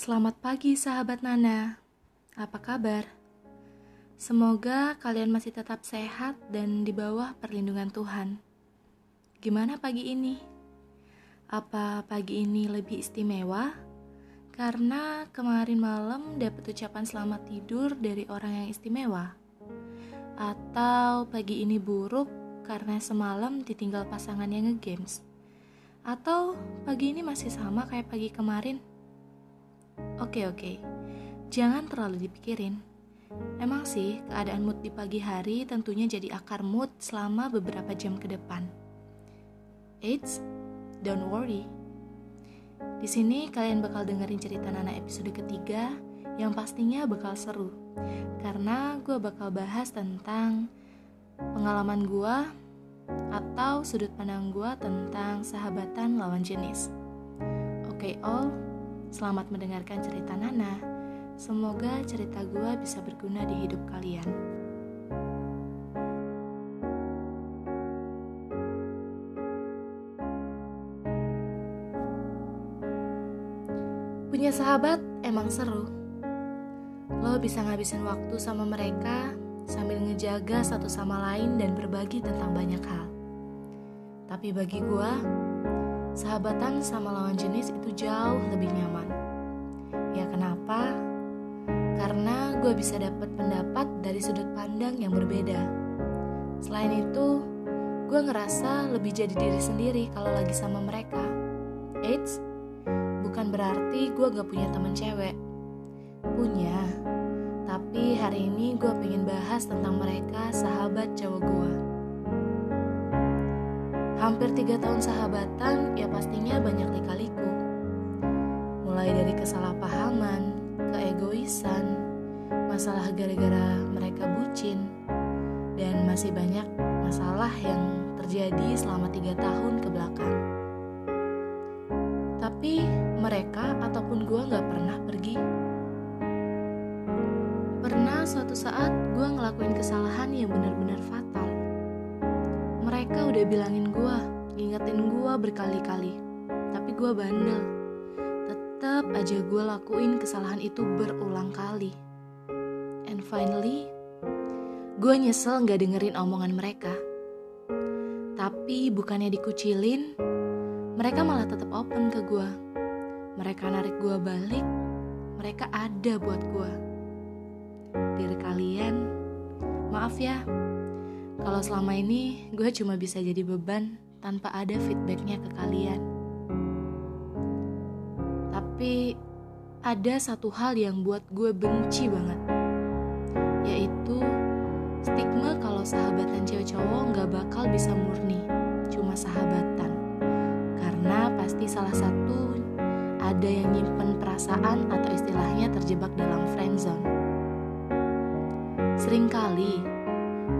Selamat pagi sahabat Nana. Apa kabar? Semoga kalian masih tetap sehat dan di bawah perlindungan Tuhan. Gimana pagi ini? Apa pagi ini lebih istimewa? Karena kemarin malam dapat ucapan selamat tidur dari orang yang istimewa. Atau pagi ini buruk karena semalam ditinggal pasangan yang ngegames. Atau pagi ini masih sama kayak pagi kemarin? Oke oke, jangan terlalu dipikirin. Emang sih, keadaan mood di pagi hari tentunya jadi akar mood selama beberapa jam ke depan. Eits, don't worry. Di sini kalian bakal dengerin cerita Nana episode ketiga yang pastinya bakal seru. Karena gue bakal bahas tentang pengalaman gue atau sudut pandang gue tentang sahabatan lawan jenis. Oke okay, all, selamat mendengarkan cerita Nana. Semoga cerita gue bisa berguna di hidup kalian. Punya sahabat emang seru. Lo bisa ngabisin waktu sama mereka sambil ngejaga satu sama lain dan berbagi tentang banyak hal. Tapi bagi gue, sahabatan sama lawan jenis itu jauh lebih nyaman. Ya kenapa? Karena gue bisa dapat pendapat dari sudut pandang yang berbeda. Selain itu, gue ngerasa lebih jadi diri sendiri kalau lagi sama mereka. Eits, bukan berarti gue gak punya temen cewek. Punya, tapi hari ini gue pengen bahas tentang mereka sahabat cowok gue. Hampir tiga tahun sahabatan, ya pastinya banyak lika-liku. Mulai dari kesalahpahaman, keegoisan, masalah gara-gara mereka bucin, dan masih banyak masalah yang terjadi selama tiga tahun ke belakang. Tapi mereka ataupun gue gak pernah pergi. Pernah suatu saat gue ngelakuin kesalahan yang benar-benar fatal. Mereka udah bilangin gue, ngingetin gue berkali-kali. Tapi gue bandel. Tetap aja gue lakuin kesalahan itu berulang kali. And finally, gue nyesel gak dengerin omongan mereka. Tapi bukannya dikucilin, mereka malah tetap open ke gue. Mereka narik gue balik, mereka ada buat gue. Diri kalian, maaf ya, kalau selama ini gue cuma bisa jadi beban tanpa ada feedbacknya ke kalian. Tapi ada satu hal yang buat gue benci banget, yaitu stigma kalau sahabatan cewek cowok nggak bakal bisa murni, cuma sahabatan. Karena pasti salah satu ada yang nyimpen perasaan atau istilahnya terjebak dalam friendzone. Seringkali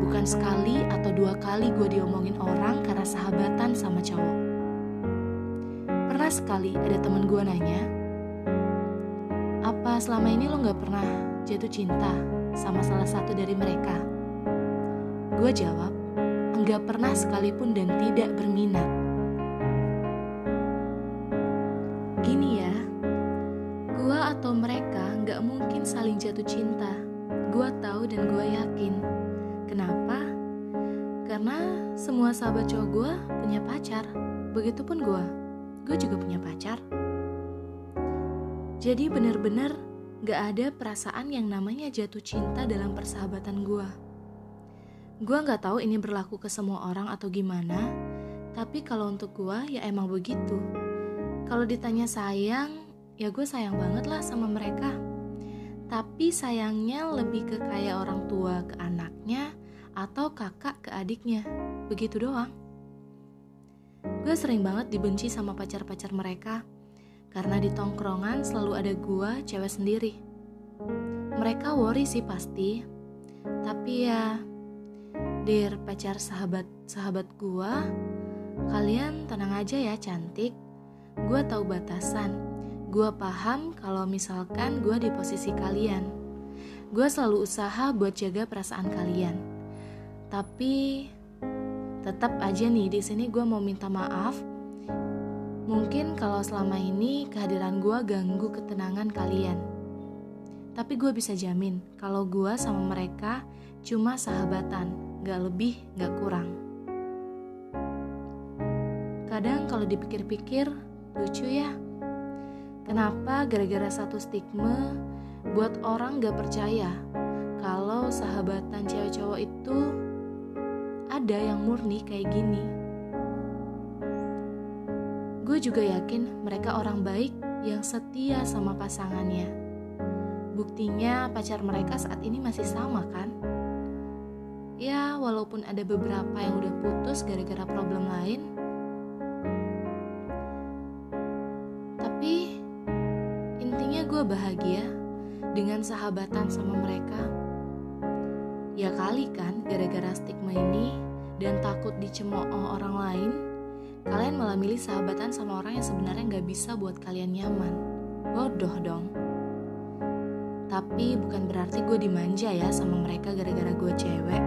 Bukan sekali atau dua kali gue diomongin orang karena sahabatan sama cowok. Pernah sekali ada temen gue nanya, apa selama ini lo gak pernah jatuh cinta sama salah satu dari mereka? Gue jawab, enggak pernah sekalipun dan tidak berminat. Gini ya, gue atau mereka gak mungkin saling jatuh cinta. Gue tahu dan gue yakin Kenapa? Karena semua sahabat cowok gue punya pacar. Begitupun gue. Gue juga punya pacar. Jadi bener-bener gak ada perasaan yang namanya jatuh cinta dalam persahabatan gue. Gue gak tahu ini berlaku ke semua orang atau gimana, tapi kalau untuk gue ya emang begitu. Kalau ditanya sayang, ya gue sayang banget lah sama mereka. Tapi sayangnya lebih ke kayak orang tua ke anaknya, atau kakak ke adiknya. Begitu doang. Gue sering banget dibenci sama pacar-pacar mereka karena di tongkrongan selalu ada gue cewek sendiri. Mereka worry sih pasti, tapi ya, dear pacar sahabat-sahabat gue, kalian tenang aja ya cantik. Gue tahu batasan. Gue paham kalau misalkan gue di posisi kalian. Gue selalu usaha buat jaga perasaan kalian tapi tetap aja nih di sini gue mau minta maaf Mungkin kalau selama ini kehadiran gue ganggu ketenangan kalian. Tapi gue bisa jamin kalau gue sama mereka cuma sahabatan, gak lebih, gak kurang. Kadang kalau dipikir-pikir, lucu ya. Kenapa gara-gara satu stigma buat orang gak percaya kalau sahabatan cewek cowok itu ada yang murni kayak gini. Gue juga yakin mereka orang baik yang setia sama pasangannya. Buktinya pacar mereka saat ini masih sama kan? Ya, walaupun ada beberapa yang udah putus gara-gara problem lain. Tapi intinya gue bahagia dengan sahabatan sama mereka. Ya kali kan gara-gara stigma ini dan takut dicemooh orang lain, kalian malah milih sahabatan sama orang yang sebenarnya nggak bisa buat kalian nyaman. Bodoh dong. Tapi bukan berarti gue dimanja ya sama mereka gara-gara gue cewek.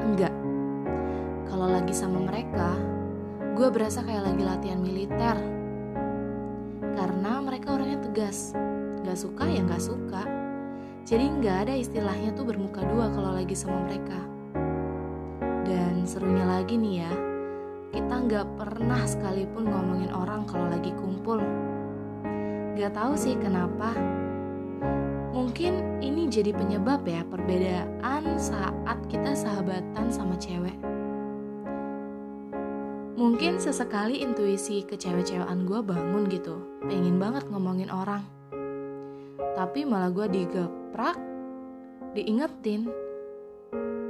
Enggak. Kalau lagi sama mereka, gue berasa kayak lagi latihan militer. Karena mereka orangnya tegas. Gak suka ya gak suka. Jadi nggak ada istilahnya tuh bermuka dua kalau lagi sama mereka. Serunya lagi nih ya, kita nggak pernah sekalipun ngomongin orang kalau lagi kumpul. Gak tahu sih kenapa. Mungkin ini jadi penyebab ya perbedaan saat kita sahabatan sama cewek. Mungkin sesekali intuisi kecewe-cewean gue bangun gitu, pengen banget ngomongin orang. Tapi malah gue digeprak, diingetin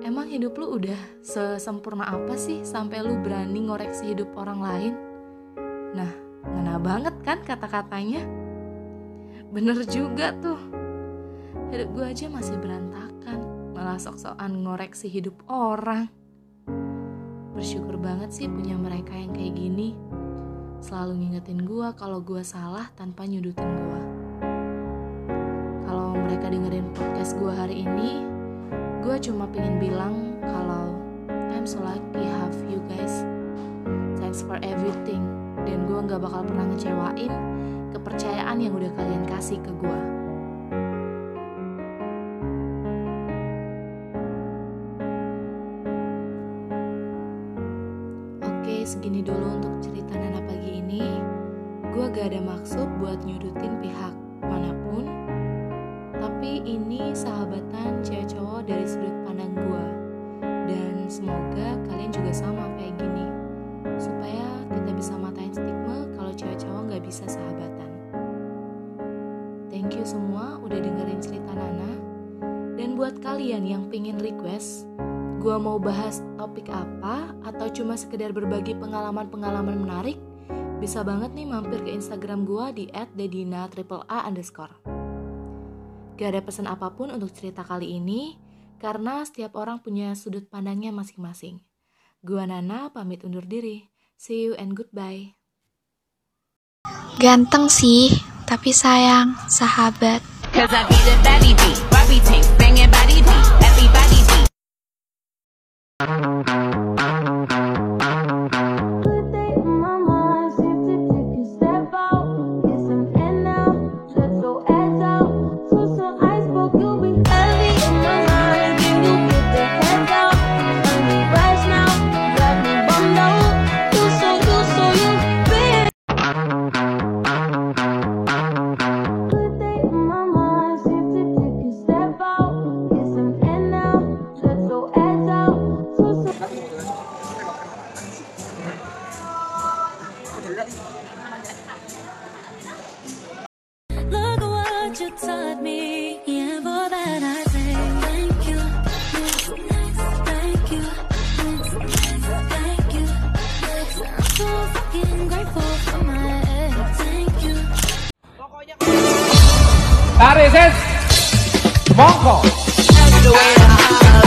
Emang hidup lu udah sesempurna apa sih sampai lu berani ngoreksi hidup orang lain? Nah, ngena banget kan kata-katanya? Bener juga tuh. Hidup gue aja masih berantakan, malah sok-sokan ngoreksi hidup orang. Bersyukur banget sih punya mereka yang kayak gini. Selalu ngingetin gue kalau gue salah tanpa nyudutin gue. Kalau mereka dengerin podcast gue hari ini, gue cuma pengen bilang kalau I'm so lucky have you guys. Thanks for everything. Dan gue nggak bakal pernah ngecewain kepercayaan yang udah kalian kasih ke gue Oke, segini dulu untuk cerita Nana pagi ini. Gue gak ada maksud buat nyudutin pihak mana pun ini sahabatan cewek cowok dari sudut pandang gue dan semoga kalian juga sama kayak gini supaya kita bisa matain stigma kalau cewek cowok nggak bisa sahabatan. Thank you semua udah dengerin cerita Nana. Dan buat kalian yang pengen request gue mau bahas topik apa atau cuma sekedar berbagi pengalaman-pengalaman menarik bisa banget nih mampir ke Instagram gue di @dedina triple A underscore. Gak ada pesan apa pun untuk cerita kali ini, karena setiap orang punya sudut pandangnya masing-masing. Gua Nana pamit undur diri. See you and goodbye. Ganteng sih, tapi sayang, sahabat. That is it. Monko.